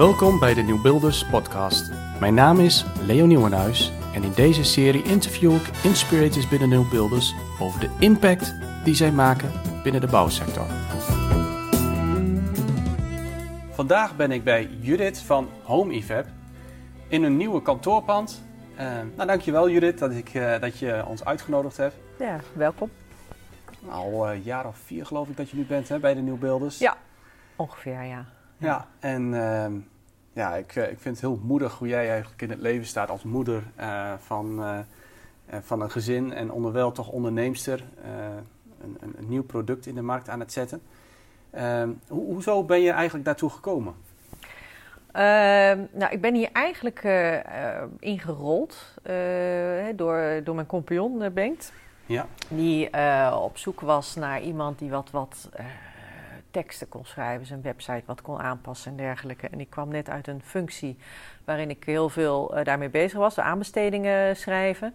Welkom bij de Nieuwbuilders podcast. Mijn naam is Leo Nieuwenhuis en in deze serie interview ik inspirators binnen Nieuwbuilders over de impact die zij maken binnen de bouwsector. Vandaag ben ik bij Judith van Home Evap in een nieuwe kantoorpand. Uh, nou, dankjewel Judith dat, ik, uh, dat je ons uitgenodigd hebt. Ja, welkom. Al een uh, jaar of vier geloof ik dat je nu bent hè, bij de Nieuwbuilders. Ja, ongeveer ja. Ja, en uh, ja, ik, ik vind het heel moedig hoe jij eigenlijk in het leven staat als moeder uh, van, uh, van een gezin en onderwijl toch onderneemster. Een, een, een, nieuw product in de markt aan het zetten. Ehm, ho hoezo ben je eigenlijk daartoe gekomen? Ehm, nou, ik ben hier eigenlijk ingerold door, door mijn compagnon Bengt. Ja. Die op zoek was naar iemand die wat, wat teksten kon schrijven, zijn website wat kon aanpassen en dergelijke. En ik kwam net uit een functie waarin ik heel veel uh, daarmee bezig was, de aanbestedingen schrijven.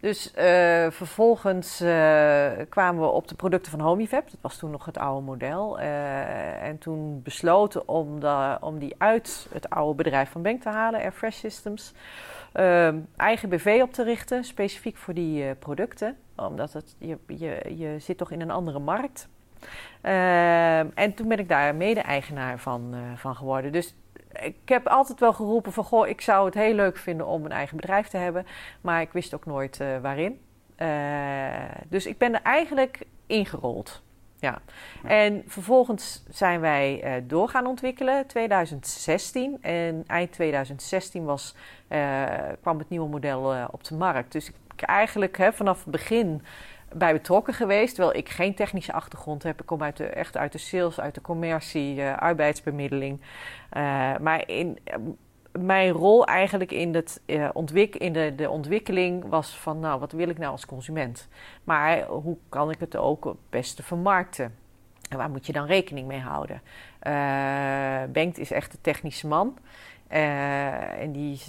Dus uh, vervolgens uh, kwamen we op de producten van Homivab. Dat was toen nog het oude model. en toen besloten om, de, om die uit het oude bedrijf van Bank te halen, Air Fresh Systems. eigen BV op te richten, specifiek voor die producten. Omdat het, je, je, je zit toch in een andere markt. Uh, en toen ben ik daar mede-eigenaar van, uh, van geworden. Dus ik heb altijd wel geroepen van... goh, ik zou het heel leuk vinden om een eigen bedrijf te hebben. Maar ik wist ook nooit uh, waarin. dus ik ben er eigenlijk ingerold. Ja. En vervolgens zijn wij door gaan ontwikkelen, 2016. En eind 2016 was, kwam het nieuwe model op de markt. Dus ik eigenlijk hè, vanaf het begin bij betrokken geweest. Terwijl ik geen technische achtergrond heb. Ik kom uit de, echt uit de sales, uit de commercie, uh, arbeidsbemiddeling. Uh, maar in, uh, mijn rol eigenlijk in, het, ontwik in de, de ontwikkeling was van... nou, wat wil ik nou als consument? Maar hoe kan ik het ook het beste vermarkten? En waar moet je dan rekening mee houden? Bengt is echt de technische man. En die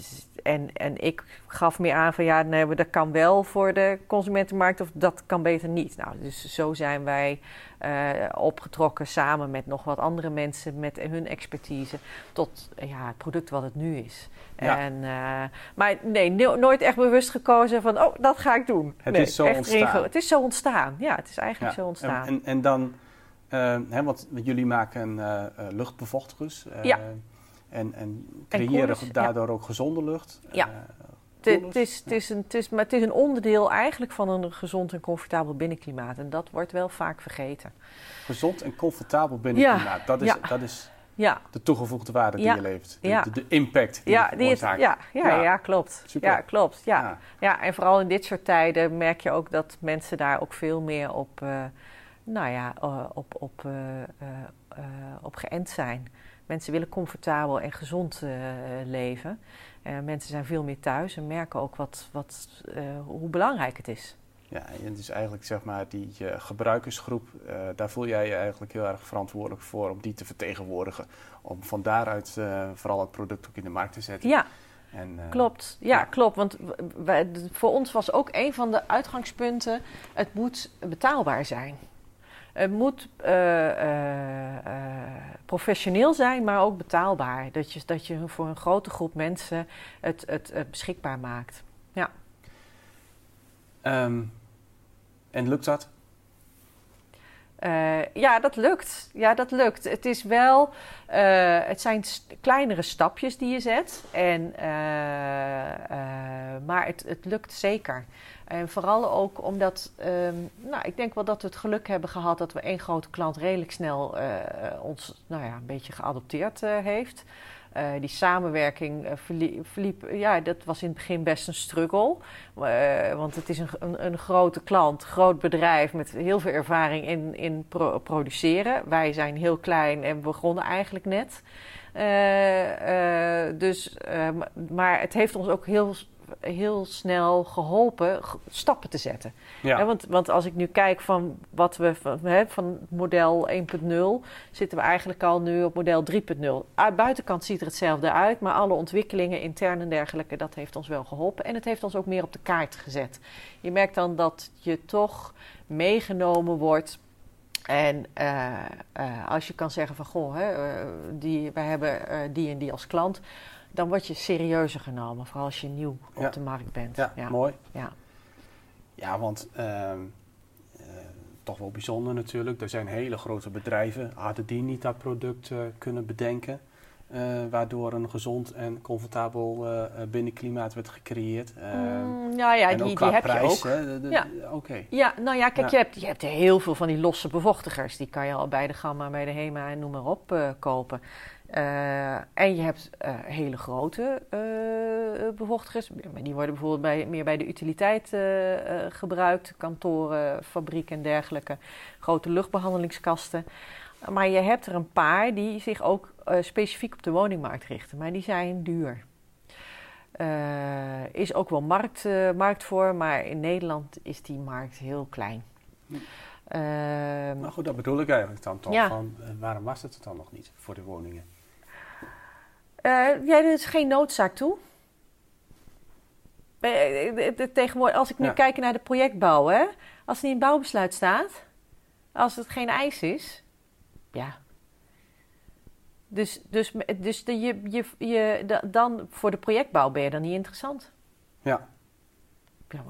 en, en ik gaf meer aan van ja, nee, dat kan wel voor de consumentenmarkt of dat kan beter niet. Nou, dus zo zijn wij uh, opgetrokken samen met nog wat andere mensen met hun expertise tot ja, het product wat het nu is. Ja. En, uh, maar nee, nooit echt bewust gekozen van oh, dat ga ik doen. Het nee, is zo ontstaan. Het is zo ontstaan. Ja, het is eigenlijk ja. zo ontstaan. En, en, en dan, hè, want jullie maken luchtbevochtigers. ja. En, en creëren en daardoor ja. ook gezonde lucht. Ja. Uh, het, is, het, is een, het, is, maar het is een onderdeel eigenlijk van een gezond en comfortabel binnenklimaat. En dat wordt wel vaak vergeten. Gezond en comfortabel binnenklimaat, ja. dat is, dat is ja. de toegevoegde waarde die je levert. De, ja. de, de, impact die ja, je die het, ja, ja, ja, ja, klopt. Super. Ja, klopt. Ja. Ja. en vooral in dit soort tijden merk je ook dat mensen daar ook veel meer op, uh, nou ja, uh, op, op, uh, op geënt zijn. Mensen willen comfortabel en gezond uh, leven. Uh, mensen zijn veel meer thuis en merken ook wat, wat, uh, hoe belangrijk het is. Ja, en is eigenlijk zeg maar die gebruikersgroep, daar voel jij je eigenlijk heel erg verantwoordelijk voor om die te vertegenwoordigen. Om van daaruit vooral het product ook in de markt te zetten. Ja, en, klopt. Ja, ja, klopt. Want wij, voor ons was ook een van de uitgangspunten, het moet betaalbaar zijn. Het moet uh, uh, uh, professioneel zijn, maar ook betaalbaar. Dat je, dat je voor een grote groep mensen het, het, het beschikbaar maakt. Ja. Um, en lukt dat? ja, dat lukt. Ja, dat lukt. Het is wel, het zijn kleinere stapjes die je zet. En, maar het, het lukt zeker. En vooral ook omdat, um, nou, ik denk wel dat we het geluk hebben gehad dat we één grote klant redelijk snel uh, ons, nou ja, een beetje geadopteerd uh, heeft. Uh, die samenwerking verliep, ja, dat was in het begin best een struggle. want het is een, een, een, grote klant, groot bedrijf met heel veel ervaring in, in pro produceren. Wij zijn heel klein en begonnen eigenlijk net. dus, maar het heeft ons ook heel heel snel geholpen stappen te zetten. Ja. want, want als ik nu kijk van wat we van, he, van model 1.0 zitten we eigenlijk al nu op model 3.0. Uit buitenkant ziet er hetzelfde uit, maar alle ontwikkelingen intern en dergelijke, dat heeft ons wel geholpen. En het heeft ons ook meer op de kaart gezet. Je merkt dan dat je toch meegenomen wordt En uh, uh, als je kan zeggen van goh, hè, uh, die, wij hebben die en die als klant, dan word je serieuzer genomen, vooral als je nieuw op Ja. de markt bent. Ja, mooi. Ja. Ja, want ehm, eh, toch wel bijzonder natuurlijk. Er zijn hele grote bedrijven, hadden die niet dat product eh, kunnen bedenken. eh, waardoor een gezond en comfortabel binnenklimaat werd gecreëerd. Ehm, Mm, ja, ja, en die, ook qua die heb prijs. je ook. hè, de- de- Ja. Oké. Ja, nou ja, kijk. Je, hebt, je hebt heel veel van die losse bevochtigers. Die kan je al bij de Gamma, bij de Hema en noem maar op kopen. Eh, en je hebt eh, hele grote eh, bevochtigers. Maar Die worden bijvoorbeeld bij, meer bij de utiliteit gebruikt. Kantoren, fabrieken en dergelijke. Grote luchtbehandelingskasten. Maar je hebt er een paar die zich ook specifiek op de woningmarkt richten. Maar die zijn duur. Is ook wel markt, markt voor, maar in Nederland is die markt heel klein. Hm. Ehm, Maar goed, dat bedoel ik eigenlijk dan toch. Ja. Van, waarom was het dan nog niet voor de woningen? Eh, ja, er is geen noodzaak toe. Eh, eh, Tegenwoordig, als ik nu Ja. kijk naar de projectbouw, hè, als er niet een bouwbesluit staat, als het geen eis is, ja. Dus, dus, dus de, je, je, je, da- dan voor de projectbouw ben je dan niet interessant. Ja. Ja,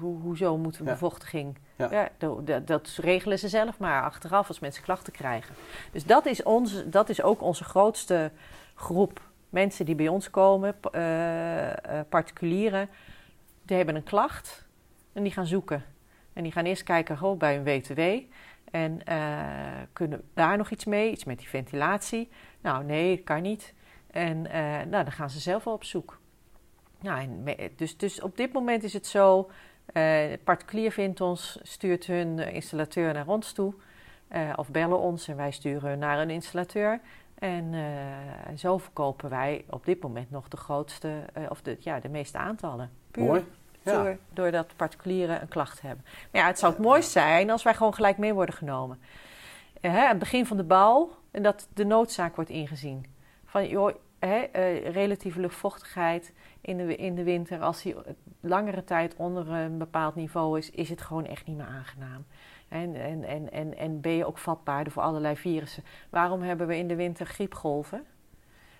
ho- hoezo moet een Ja. bevochtiging? Ja. Ja. dat, dat, regelen ze zelf maar achteraf als mensen klachten krijgen. Dus dat is, onze, dat is ook onze grootste groep mensen die bij ons komen, eh, eh, particulieren. Die hebben een klacht en die gaan zoeken. En die gaan eerst kijken goh, bij hun WTW. En eh, kunnen daar nog iets mee, iets met die ventilatie? Nou, nee, kan niet. En nou, dan gaan ze zelf wel op zoek. Nou, en dus, dus op dit moment is het zo: eh particulier vindt ons, stuurt hun installateur naar ons toe. eh, of bellen ons en wij sturen hun naar een installateur. En eh, zo verkopen wij op dit moment nog de grootste, of de, ja, de meeste aantallen. Puur Mooi. Ja. door, doordat particulieren een klacht hebben. Maar ja, het zou het mooist zijn als wij gewoon gelijk mee worden genomen. Hè, aan het begin van de bouw, en dat de noodzaak wordt ingezien. Van, joh, hè, relatieve luchtvochtigheid in de, in de winter, als die langere tijd onder een bepaald niveau is, is het gewoon echt niet meer aangenaam. En, en, en, en, en ben je ook vatbaar voor allerlei virussen. Waarom hebben we in de winter griepgolven?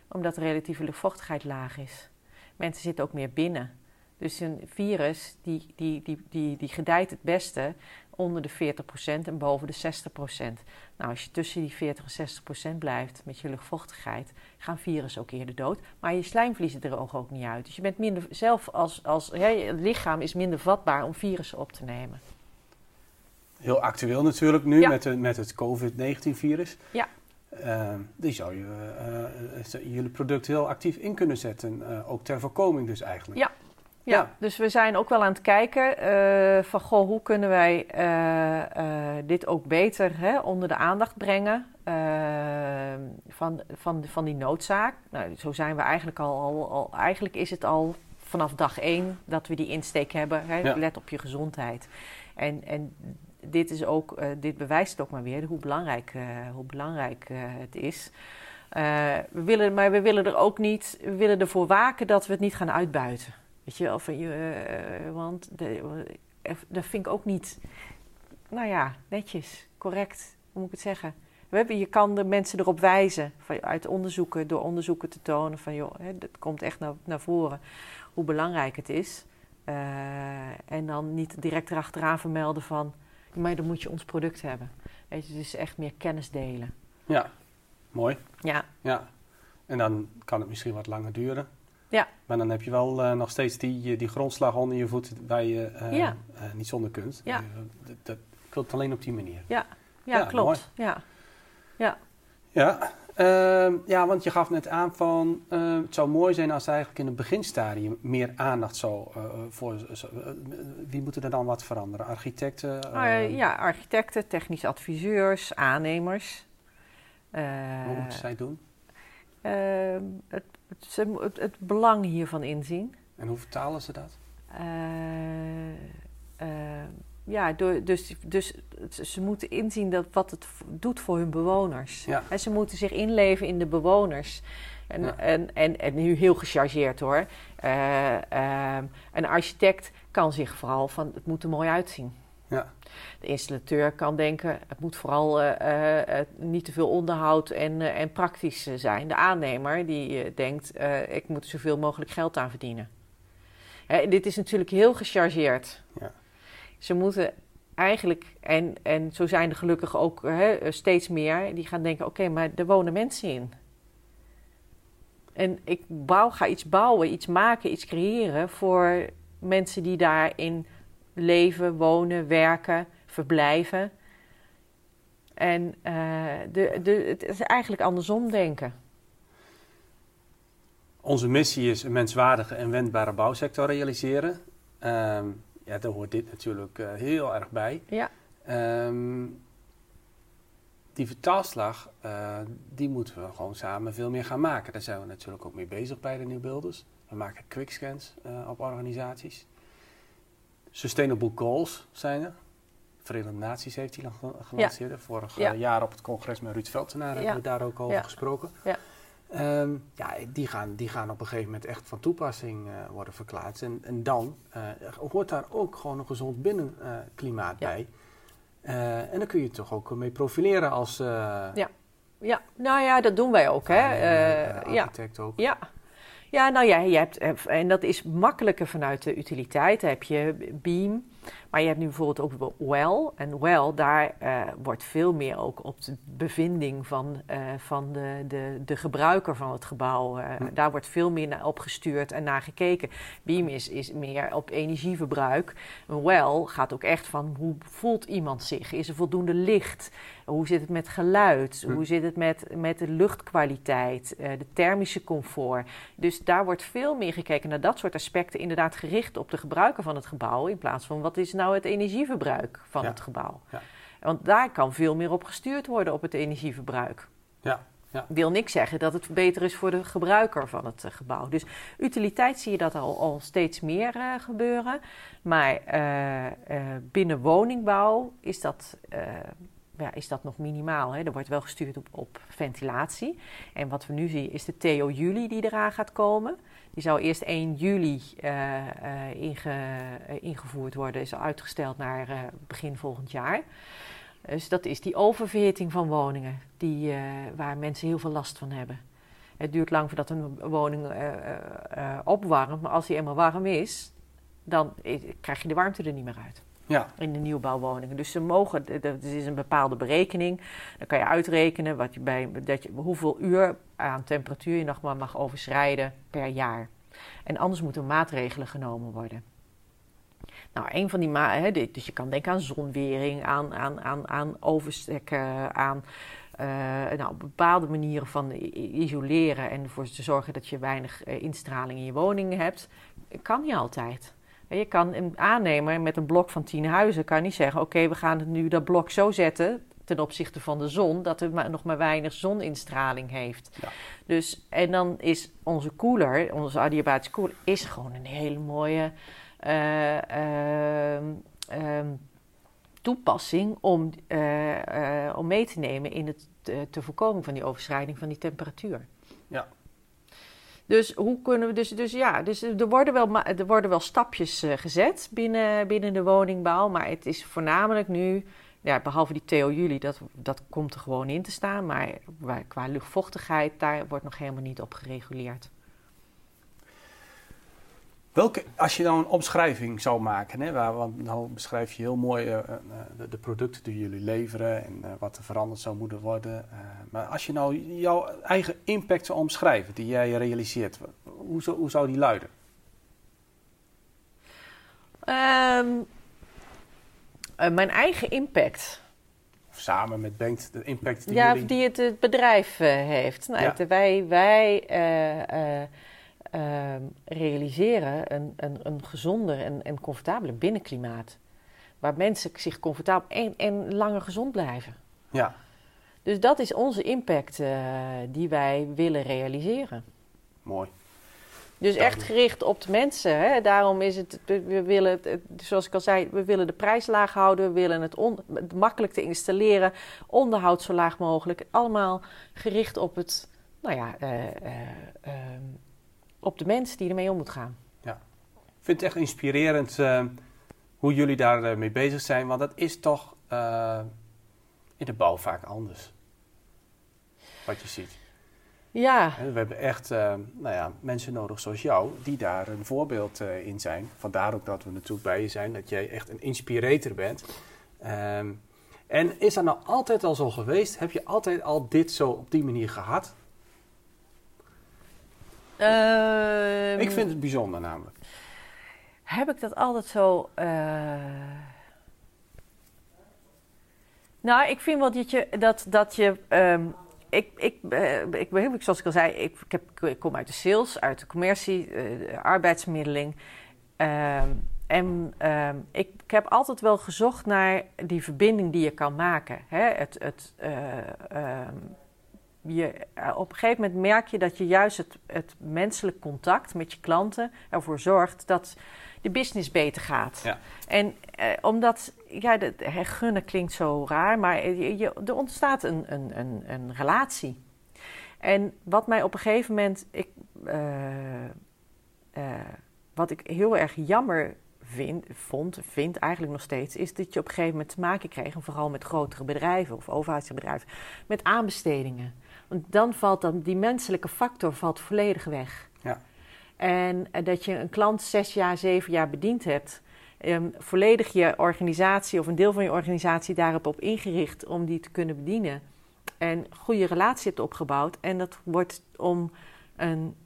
Omdat de relatieve luchtvochtigheid laag is. Mensen zitten ook meer binnen. Dus een virus die, die, die, die, die gedijt het beste onder de 40% en boven de 60%. Nou, als je tussen die 40 en 60% blijft met je luchtvochtigheid, gaan virussen ook eerder dood. Maar je slijmvliezen er ook, niet uit. Dus je bent minder, zelf als, als je lichaam is minder vatbaar om virussen op te nemen. Heel actueel natuurlijk nu Ja. met, de, met het COVID-19-virus. Ja. Ehm, die zou je eh, eh, jullie product heel actief in kunnen zetten. eh, ook ter voorkoming dus eigenlijk. Ja. Ja, Ja. dus we zijn ook wel aan het kijken eh, van goh, hoe kunnen wij eh, eh, dit ook beter hè, onder de aandacht brengen van, van, van die noodzaak. Nou, zo zijn we eigenlijk al, al, al, eigenlijk is het al vanaf dag één dat we die insteek hebben. Hè, Ja. Let op je gezondheid. En, en dit, is ook, dit bewijst het ook maar weer hoe belangrijk, hoe belangrijk het is. We willen, maar we willen er ook niet, we willen ervoor waken dat we het niet gaan uitbuiten. Weet je wel, van je, eh, want de, eh, dat vind ik ook niet, nou ja, netjes, correct, hoe moet ik het zeggen? We hebben, je kan de mensen erop wijzen, van, uit onderzoeken, door onderzoeken te tonen van, joh, hè, dat komt echt naar, naar voren, hoe belangrijk het is. Eh, en dan niet direct erachteraan vermelden van, maar dan moet je ons product hebben. Weet je, dus echt meer kennis delen. Ja, mooi. Ja, Ja. En dan kan het misschien wat langer duren. Ja. Maar dan heb je wel eh, nog steeds die, die grondslag onder je voet waar je eh, Ja. eh, niet zonder kunt. Ja. Eh, dat, dat, ik wil het alleen op die manier. ja, Ja, klopt. Ja. Ja, ehm, ja, want je gaf net aan van eh, het zou mooi zijn als er eigenlijk in het beginstadium meer aandacht zou voor. zo- wie moeten er dan wat veranderen? Architecten? Eh, eh, ja, architecten, technische adviseurs, aannemers. Wat moeten zij doen? ehm, het, het, ze mo- het, het belang hiervan inzien. En hoe vertalen ze dat? Eh, eh, ja, door, dus, dus ze moeten inzien dat wat het doet voor hun bewoners. Ja. En ze moeten zich inleven in de bewoners. En, Ja. en, en, en nu heel gechargeerd hoor. Eh, ehm, een architect kan zich vooral van het moet er mooi uitzien. Ja. De installateur kan denken, het moet vooral uh, uh, niet te veel onderhoud en, uh, en praktisch zijn. De aannemer die denkt, ik moet zoveel mogelijk geld aan verdienen. Hè, dit is natuurlijk heel gechargeerd. Ja. Ze moeten eigenlijk, en, en zo zijn er gelukkig ook hè, steeds meer, die gaan denken, oké, maar er wonen mensen in. En ik bouw, ga iets bouwen, iets maken, iets creëren voor mensen die daarin leven, wonen, werken, verblijven. En uh, de, de, het is eigenlijk andersom denken. Onze missie is een menswaardige en wendbare bouwsector realiseren. Um, ja, daar hoort dit natuurlijk uh, heel erg bij. Ja. Um, die vertaalslag, uh, die moeten we gewoon samen veel meer gaan maken. Daar zijn we natuurlijk ook mee bezig bij de nieuwbeelders. We maken quickscans op organisaties. Sustainable Goals zijn er. Verenigde Naties heeft die gelanceerd. Ja. Vorig ja. jaar op het congres met Ruud Veltenaar hebben we daar ook over gesproken. Ja. Um, ja, die gaan, die gaan op een gegeven moment echt van toepassing uh, worden verklaard. En, en dan uh, hoort daar ook gewoon een gezond binnenklimaat bij. Uh, en dan kun je toch ook mee profileren als... ja. ja, nou ja, dat doen wij ook. Hè? architect ja. ook. Ja. Ja, nou ja, je hebt, en dat is makkelijker vanuit de utiliteit. Dan heb je Beam, maar je hebt nu bijvoorbeeld ook Well. En Well, daar uh, wordt veel meer ook op de bevinding van, uh, van de, de, de gebruiker van het gebouw. Uh, hm. Daar wordt veel meer naar opgestuurd en naar gekeken. Beam is, is meer op energieverbruik. En Well gaat ook echt van hoe voelt iemand zich? Is er voldoende licht? Hoe zit het met geluid? Hm. Hoe zit het met, met de luchtkwaliteit? de thermische comfort? Dus daar wordt veel meer gekeken naar dat soort aspecten. Inderdaad gericht op de gebruiker van het gebouw. In plaats van wat is nou het energieverbruik van Ja. het gebouw. Ja. Want daar kan veel meer op gestuurd worden op het energieverbruik. Ja, ja. Wil niks zeggen dat het beter is voor de gebruiker van het eh, gebouw. Dus utiliteit zie je dat al, al steeds meer eh, gebeuren. Maar eh, eh, binnen woningbouw is dat, eh, ja, is dat nog minimaal. Hè? Er wordt wel gestuurd op, op ventilatie. En wat we nu zien is de Theo Juli die eraan gaat komen. Die zou eerst 1 juli eh, eh, inge, eh, ingevoerd worden. Is uitgesteld naar begin volgend jaar. Dus dat is die oververhitting van woningen, die, waar mensen heel veel last van hebben. Het duurt lang voordat een woning opwarmt, maar als die eenmaal warm is, dan krijg je de warmte er niet meer uit ja. in de nieuwbouwwoningen. Dus ze mogen, d- d- er is een bepaalde berekening. Dan kan je uitrekenen wat je bij, dat je, hoeveel uur aan temperatuur je nog maar mag overschrijden per jaar. En anders moeten maatregelen genomen worden. Nou, een van die hè, dus je kan denken aan zonwering, aan, aan, aan, aan overstekken, aan eh, nou, bepaalde manieren van isoleren en ervoor te zorgen dat je weinig eh, instraling in je woning hebt. Kan niet altijd. Je kan een aannemer met een blok van tien huizen kan niet zeggen: Oké, we gaan het nu dat blok zo zetten ten opzichte van de zon, dat het maar, nog maar weinig zoninstraling heeft. Ja. Dus, en dan is onze koeler, onze adiabatische koeler, is gewoon een hele mooie eh, ehm, ehm, toepassing om, eh, eh, om mee te nemen in het te voorkomen van die overschrijding van die temperatuur. Ja. Dus hoe kunnen we dus, dus ja, dus er worden wel, er worden wel stapjes eh, gezet binnen, binnen de woningbouw, maar het is voornamelijk nu, ja, behalve die Theo Juli, dat, dat komt er gewoon in te staan, maar qua luchtvochtigheid, daar wordt nog helemaal niet op gereguleerd. Welke, als je nou een omschrijving zou maken, hè, waar, want nou beschrijf je heel mooi eh, eh, de, de producten die jullie leveren en eh, wat er veranderd zou moeten worden. maar als je nou jouw eigen impact zou omschrijven, die jij realiseert, hoe zou, hoe zou die luiden? Eh, mijn eigen impact. Of samen met Bengt, de impact die ja, jullie... die het, het bedrijf heeft. Nou, Ja. het- wij wij eh, eh, ehm, realiseren een, een, een gezonder en, en comfortabeler binnenklimaat. Waar mensen zich comfortabel en, en langer gezond blijven. Ja, Dus dat is onze impact eh, die wij willen realiseren. mooi. Dus echt gericht op de mensen. Hè? Daarom is het, we willen, zoals ik al zei, we willen de prijs laag houden. We willen het, on- het makkelijk te installeren. Onderhoud zo laag mogelijk. Allemaal gericht op het, nou ja, eh, eh, ehm, op de mensen die ermee om moet gaan. Ik vind het echt inspirerend eh, hoe jullie daarmee mee bezig zijn. Want dat is toch in de bouw vaak anders. Wat je ziet. Ja. We hebben echt nou ja, mensen nodig zoals jou, die daar een voorbeeld in zijn. Vandaar ook dat we natuurlijk bij je zijn, dat jij echt een inspirator bent. Ehm, en is dat nou altijd al zo geweest? Heb je altijd al dit zo op die manier gehad? Ehm, ik vind het bijzonder namelijk. Heb ik dat altijd zo. Uh... Nou, ik vind wel dat je. Dat, dat je um, ik, ik, uh, ik, ik, zoals ik al zei, ik, ik, heb, ik kom uit de sales, uit de commercie, uh, arbeidsmiddeling. Uh, en ik, ik, heb altijd wel gezocht naar die verbinding die je kan maken. Hè? Het, het, uh, je, eh, op een gegeven moment merk je dat je juist het, het menselijk contact met je klanten ervoor zorgt dat de business beter gaat. Ja. En uh, omdat, ja, de, gunnen klinkt zo raar, maar je, er ontstaat een, een, een, een, relatie. En wat mij op een gegeven moment, ik, wat ik heel erg jammer vind, vond, vind eigenlijk nog steeds, is dat je op een gegeven moment te maken kreeg, en vooral met grotere bedrijven of overheidsbedrijven, met aanbestedingen. Want dan valt dan die menselijke factor valt volledig weg. Ja. En dat je een klant zes jaar, zeven jaar bediend hebt, um, volledig je organisatie of een deel van je organisatie daarop op ingericht om die te kunnen bedienen. En goede relatie hebt opgebouwd. En dat wordt om een,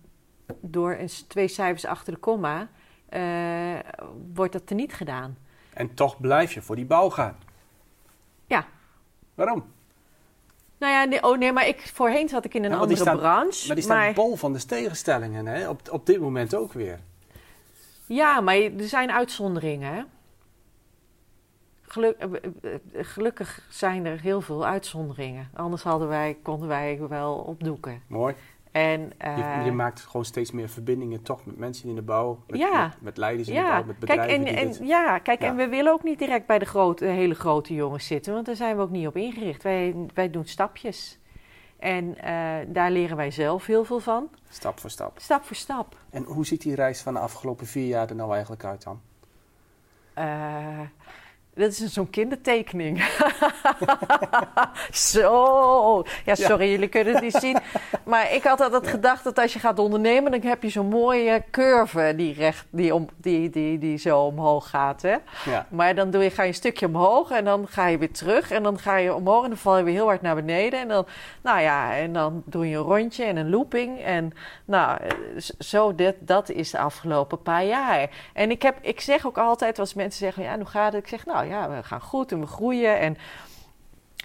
door een, twee cijfers achter de komma uh, wordt dat teniet gedaan. En toch blijf je voor die bouw gaan. Ja. Waarom? Nou ja, nee, oh nee, maar ik, voorheen zat ik in een andere branche. Maar die staat bol van de tegenstellingen, hè? Op, op dit moment ook weer. Ja, maar er zijn uitzonderingen, hè? Geluk, eh, eh, gelukkig zijn er heel veel uitzonderingen. Anders hadden wij, konden wij wel opdoeken. Mooi. En, uh, je, je, eh, maakt gewoon steeds meer verbindingen toch met mensen in de bouw, met, ja, met, met leiders in de bouw, met bedrijven. Kijk, en, en ja, kijk, en we willen ook niet direct bij de grote, hele grote jongens zitten, want daar zijn we ook niet op ingericht. Wij, wij doen stapjes. En uh, daar leren wij zelf heel veel van. Stap voor stap. Stap voor stap. En hoe ziet die reis van de afgelopen vier jaar er nou eigenlijk uit dan? Uh, dat is zo'n kindertekening. Zo. Ja, sorry, jullie kunnen het niet zien. Maar ik had altijd gedacht dat als je gaat ondernemen, dan heb je zo'n mooie curve die, recht, die, om, die, die, die zo omhoog gaat. Hè? Ja. Maar dan doe je, ga je een stukje omhoog en dan ga je weer terug. En dan ga je omhoog en dan val je weer heel hard naar beneden. En dan, nou ja, en dan doe je een rondje en een looping. En nou, zo, dit, dat is de afgelopen paar jaar. En ik, heb, ik zeg ook altijd, als mensen zeggen, ja, hoe gaat het? Ik zeg, nou ja, we gaan goed en we groeien. En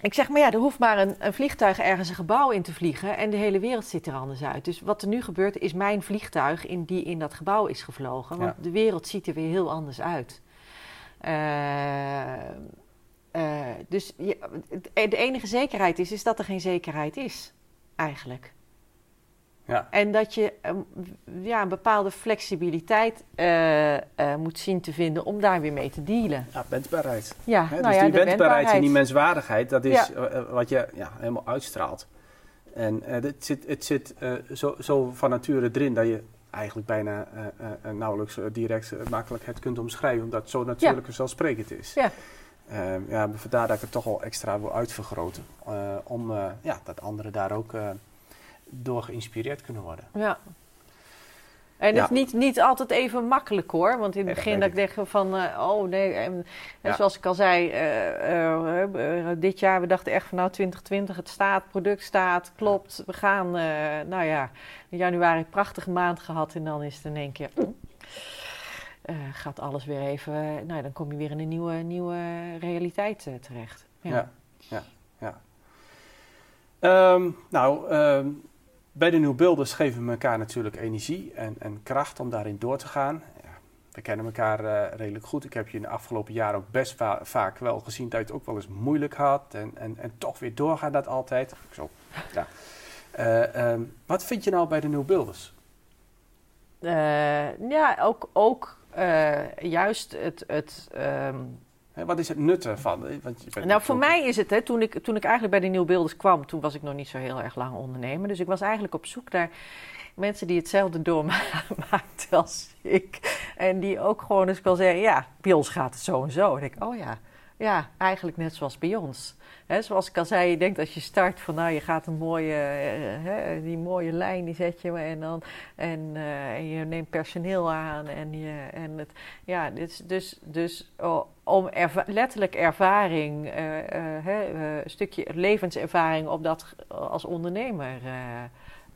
ik zeg, maar ja, er hoeft maar een, een, vliegtuig ergens een gebouw in te vliegen en de hele wereld ziet er anders uit. Dus wat er nu gebeurt, is mijn vliegtuig in, die in dat gebouw is gevlogen. Want de wereld ziet er weer heel anders uit. Uh, uh, dus de enige zekerheid is, is dat er geen zekerheid is, eigenlijk. Ja. En dat je ehm, ja, een bepaalde flexibiliteit uh, uh, moet zien te vinden om daar weer mee te dealen. Ja, wendbaarheid. Ja, nou dus ja, die wendbaarheid en die menswaardigheid, dat is Ja. eh, eh, wat je ja, helemaal uitstraalt. En eh, het zit, het zit eh, zo, zo van nature erin dat je eigenlijk bijna eh, eh, eh, nauwelijks eh, direct eh, makkelijk het kunt omschrijven, omdat het zo natuurlijk en zelfsprekend is. Ja. Eh, ja, vandaar dat ik het toch al extra wil uitvergroten. eh, om eh, ja, dat anderen daar ook eh, door geïnspireerd kunnen worden. Ja. En Ja. het is niet, niet altijd even makkelijk hoor. Want in het dat begin dat ik dacht van, eh, oh nee. En, en Ja. zoals ik al zei, eh, eh, dit jaar we dachten echt van nou 2020, het staat, het product staat, klopt. We gaan, eh, nou ja, in januari een prachtige maand gehad en dan is het in één keer... eh, gaat alles weer even, nou ja, dan kom je weer in een nieuwe, nieuwe realiteit terecht. Ja, ja, ja. Ehm, nou, ehm, bij de Nieuwbeelders geven we elkaar natuurlijk energie en, en kracht om daarin door te gaan. We kennen elkaar eh, redelijk goed. Ik heb je in de afgelopen jaren ook best va- vaak wel gezien dat je het ook wel eens moeilijk had. En, en, en toch weer doorgaan dat altijd. Zo, ja. Eh, ehm, wat vind je nou bij de Nieuwbeelders? Eh, ja, ook, ook juist het... het ehm, Wat is het nut ervan? Eh, Want je bent Nou, voor mij is het, hè, toen, ik, toen ik eigenlijk bij de Nieuwbeelders kwam, toen was ik nog niet zo heel erg lang ondernemer. Dus ik was eigenlijk op zoek naar mensen die hetzelfde doormaakten als ik. En die ook gewoon eens kan zeggen, ja, bij ons gaat het zo en zo. En denk ik, oh ja, ja, eigenlijk net zoals bij ons. Zoals ik al zei, je denkt als je start van nou, je gaat een mooie, uh, die mooie lijn, die zet je en dan en, uh, en je neemt personeel aan en je en het, ja, dus, dus, dus om letterlijk ervaring, uh, een stukje levenservaring op dat als ondernemer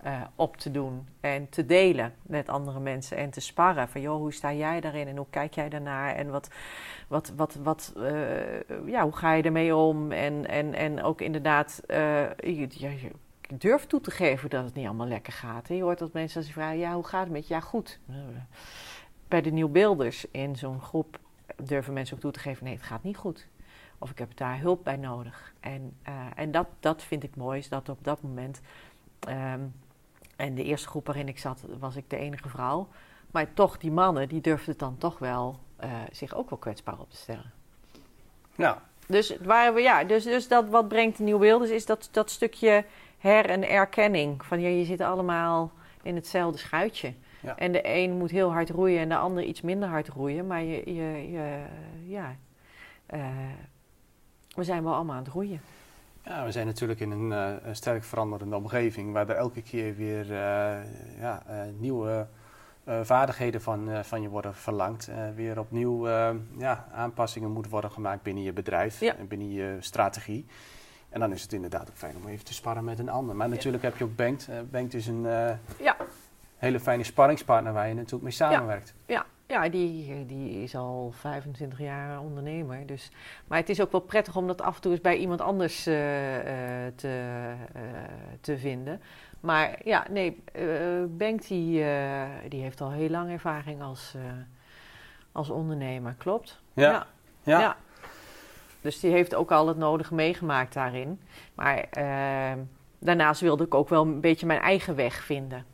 uh, op te doen en te delen met andere mensen en te sparren. Van joh, hoe sta jij daarin en hoe kijk jij daarnaar en wat, wat, wat, wat, uh, ja, hoe ga je ermee om? En, en, en ook inderdaad, uh, je, durft toe te geven dat het niet allemaal lekker gaat. Je hoort dat mensen als vragen, ja, hoe gaat het met je? Ja, goed. Bij de nieuwbeelders in zo'n groep durven mensen ook toe te geven, nee, het gaat niet goed. Of ik heb daar hulp bij nodig. En, en dat, dat vind ik mooi, is dat op dat moment... Um, en de eerste groep waarin ik zat, was ik de enige vrouw. Maar toch, die mannen, die durfden dan toch wel uh, zich ook wel kwetsbaar op te stellen. Ja. Dus, waar we, ja, dus, dus dat wat brengt de nieuwe beelden is dat, dat stukje her- en erkenning. Van ja, je zit allemaal in hetzelfde schuitje. Ja. En de een moet heel hard roeien en de ander iets minder hard roeien. Maar je, je, je ja, uh, we zijn wel allemaal aan het roeien. Ja, we zijn natuurlijk in een, uh, een sterk veranderende omgeving waar er elke keer weer uh, ja, uh, nieuwe vaardigheden van, van je worden verlangd. weer opnieuw ja, aanpassingen moeten worden gemaakt binnen je bedrijf ja. en binnen je strategie. En dan is het inderdaad ook fijn om even te sparren met een ander. Maar natuurlijk heb je ook Bengt. Bengt is een ja. Hele fijne sparringspartner waar je natuurlijk mee samenwerkt. Ja, ja, die, die is al 25 jaar ondernemer. Dus. Maar het is ook wel prettig om dat af en toe eens bij iemand anders uh, uh, te, uh, te vinden. Maar ja, nee, Benk die, die heeft al heel lang ervaring als, als ondernemer, klopt? Ja. ja. ja. ja. Dus die heeft ook al het nodige meegemaakt daarin. Maar daarnaast wilde ik ook wel een beetje mijn eigen weg vinden.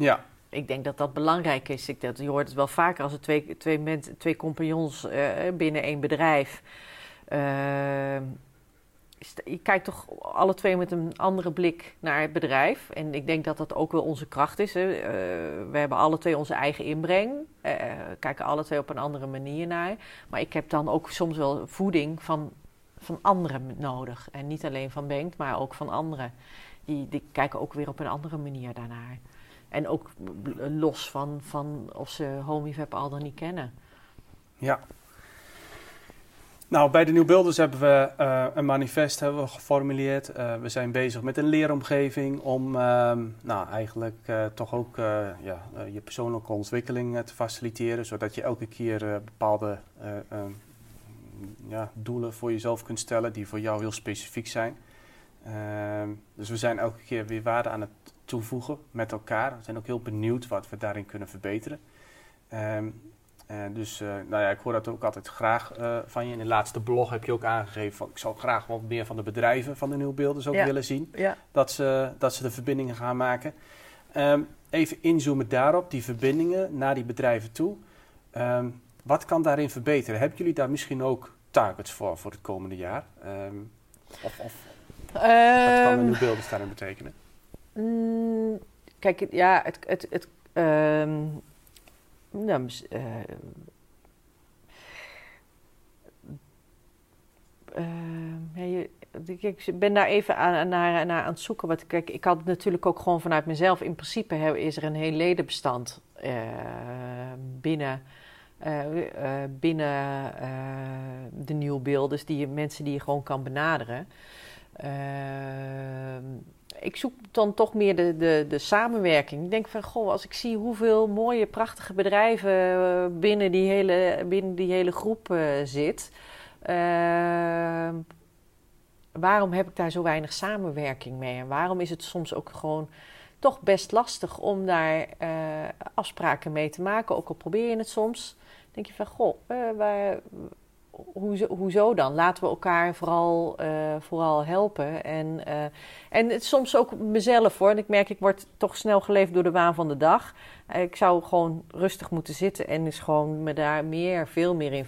Ja, ik denk dat dat belangrijk is. Ik, dat, je hoort het wel vaker als er twee, twee, mensen, twee compagnons uh, binnen één bedrijf. Uh, je kijkt toch alle twee met een andere blik naar het bedrijf. En ik denk dat dat ook wel onze kracht is. Hè. Uh, we hebben alle twee onze eigen inbreng. kijken alle twee op een andere manier naar. Maar ik heb dan ook soms wel voeding van, van anderen nodig. En niet alleen van Bengt, maar ook van anderen. Die, die kijken ook weer op een andere manier daarnaar. En ook los van, van of ze HomeWeb al dan niet kennen. Ja. Nou, bij de Nieuwbeelders hebben we uh, een manifest hebben we geformuleerd. Uh, we zijn bezig met een leeromgeving om uh, nou, eigenlijk eh, toch ook ja, je persoonlijke ontwikkeling te faciliteren. Zodat je elke keer bepaalde ehm, ja, doelen voor jezelf kunt stellen die voor jou heel specifiek zijn. Ehm, dus we zijn elke keer weer waarde aan het toevoegen met elkaar. We zijn ook heel benieuwd wat we daarin kunnen verbeteren. Um, uh, dus uh, nou ja, ik hoor dat ook altijd graag uh, van je. In de laatste blog heb je ook aangegeven van ik zou graag wat meer van de bedrijven van de nieuwbeelders ook ja. willen zien. Ja. Dat, ze, dat ze de verbindingen gaan maken. Um, even inzoomen daarop, die verbindingen naar die bedrijven toe. Um, wat kan daarin verbeteren? Hebben jullie daar misschien ook targets voor voor het komende jaar? Um, of, of wat kan de nieuwbeelders daarin betekenen? Mm, kijk, ja, het. het, het um, nou, uh, ja, ik ben daar even aan, naar, naar aan het zoeken. Wat, kijk, ik had natuurlijk ook gewoon vanuit mezelf. In principe is er een heel ledenbestand binnen, binnen de nieuwe beelden. Dus die mensen die je gewoon kan benaderen. Ik zoek dan toch meer de, de, de samenwerking. Ik denk van, goh, als ik zie hoeveel mooie, prachtige bedrijven eh, binnen die hele, binnen die hele groep uh, zit. Uh, waarom heb ik daar zo weinig samenwerking mee? En waarom is het soms ook gewoon toch best lastig om daar uh, afspraken mee te maken? Ook al probeer je het soms. denk je van, goh, waar, hoezo, hoezo dan? Laten we elkaar vooral, uh, vooral helpen. En, uh, en het, soms ook mezelf hoor. En ik merk, ik word toch snel geleefd door de waan van de dag. Uh, ik zou gewoon rustig moeten zitten en dus gewoon me daar meer, veel meer in,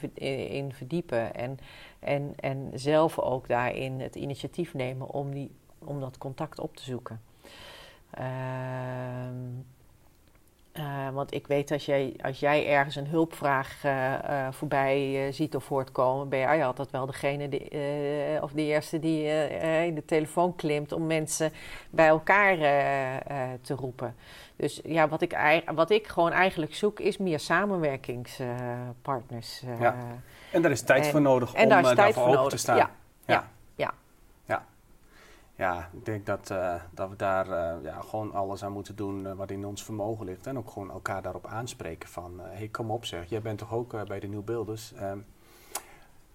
in verdiepen. En, en, en zelf ook daarin het initiatief nemen om, die, om dat contact op te zoeken. Ehm, Uh, want ik weet dat jij, als jij ergens een hulpvraag uh, uh, voorbij ziet of hoort komen, ben jij altijd wel degene die, of de eerste die in de telefoon klimt om mensen bij elkaar te roepen. Dus ja, wat ik, wat ik gewoon eigenlijk zoek is meer samenwerkingspartners. ja. En daar is tijd en, voor nodig om daar daarvoor open te staan. Ja, ja. ja. ja. Ja. ik denk dat, uh, dat we daar uh, ja, gewoon alles aan moeten doen uh, wat in ons vermogen ligt. En ook gewoon elkaar daarop aanspreken van... hé, hey, kom op zeg, jij bent toch ook bij de Nieuwbeelders? Um,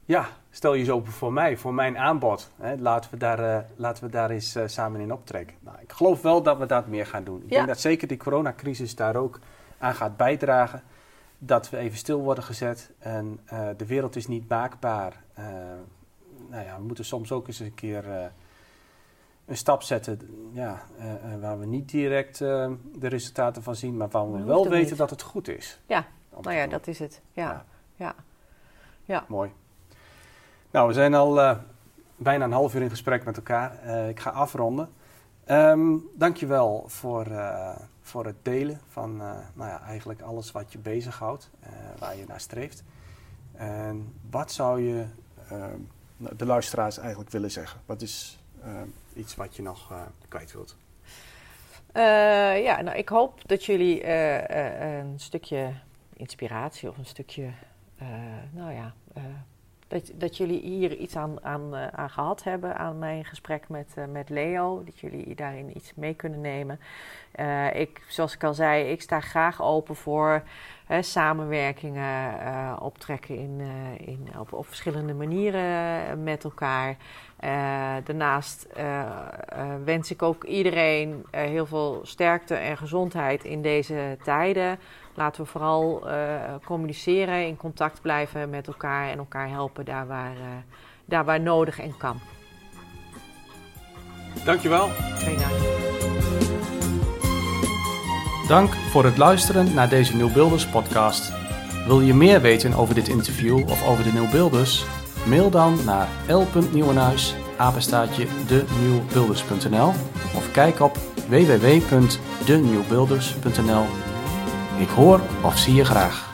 ja, stel je zo open voor mij, voor mijn aanbod. Hè? Laten, we daar, laten we daar eens samen in optrekken. Nou, ik geloof wel dat we dat meer gaan doen. Ik denk dat zeker die coronacrisis daar ook aan gaat bijdragen dat we even stil worden gezet en de wereld is niet maakbaar. Nou ja, we moeten soms ook eens een keer een stap zetten ja, waar we niet direct de resultaten van zien, maar waar we wel weten niet. dat het goed is. Ja, nou ja, dat is het. Ja. ja. ja. ja. Mooi. Nou, we zijn al bijna een half uur in gesprek met elkaar. ik ga afronden. Um, dankjewel voor voor het delen van uh, nou ja, eigenlijk alles wat je bezighoudt, uh, waar je naar streeft. En wat zou je uh, de luisteraars eigenlijk willen zeggen? Wat is iets wat je nog kwijt wilt? ja, nou, ik hoop dat jullie een stukje inspiratie of een stukje, nou ja, dat, dat jullie hier iets aan, aan, uh, aan gehad hebben aan mijn gesprek met, uh, met Leo. Dat jullie daarin iets mee kunnen nemen. Uh, ik, zoals ik al zei, ik sta graag open voor samenwerkingen optrekken in, in, op verschillende manieren met elkaar. daarnaast wens ik ook iedereen heel veel sterkte en gezondheid in deze tijden. Laten we vooral uh, communiceren, in contact blijven met elkaar en elkaar helpen daar waar, uh, daar waar nodig en kan. Dankjewel. Geen dank. Dank voor het luisteren naar deze Nieuwbeelders podcast. Wil je meer weten over dit interview of over de Nieuwbeelders? Mail dan naar l.nieuwenhuis, apenstaatje denieuwbeelders.nl of kijk op www.denieuwbeelders.nl ik hoor of zie je graag.